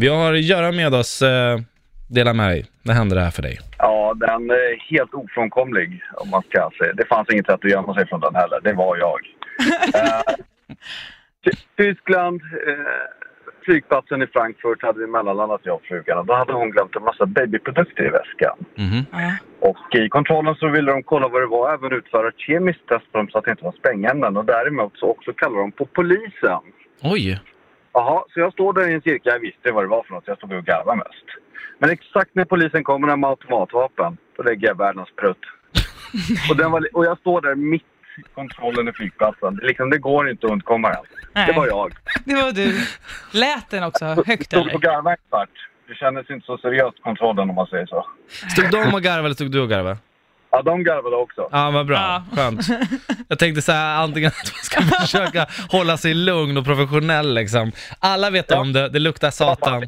Vi har Göran med oss. Eh, dela med dig. Vad hände det här för dig? Ja, den är helt ofrånkomlig om man ska säga. Det fanns inget sätt att gömma sig från den heller. Det var jag. eh, Ty- Tyskland, eh, flygplatsen i Frankfurt hade vi mellanlandat jag och frugan och då hade hon glömt en massa babyprodukter i väskan. Mhm. Ja. Och i kontrollen så ville de kolla vad det var, även utföra ett kemiskt test på dem så att det inte var sprängämnen. Och däremot så också kallar de på polisen. Oj. Jaha, så jag står där i en cirkel. Jag visste vad det var för något. Jag stod och garvade mest. Men exakt när polisen kommer med automatvapen, då lägger jag världens prutt. och, den var, och jag står där mitt i kontrollen i flygplatsen. Liksom, det går inte att undkomma den. Det var jag. Det var du. Lät den också högt Stod och eller? garvade en kvart. Det kändes inte så seriöst kontrollen om man säger så. Stod de och garvade eller stod du och garvade? Ja, de garvade också. Ja, vad bra. Ja. Skönt. Jag tänkte så här, antingen att man ska försöka hålla sig lugn och professionell liksom. Alla vet om det, det luktar satan.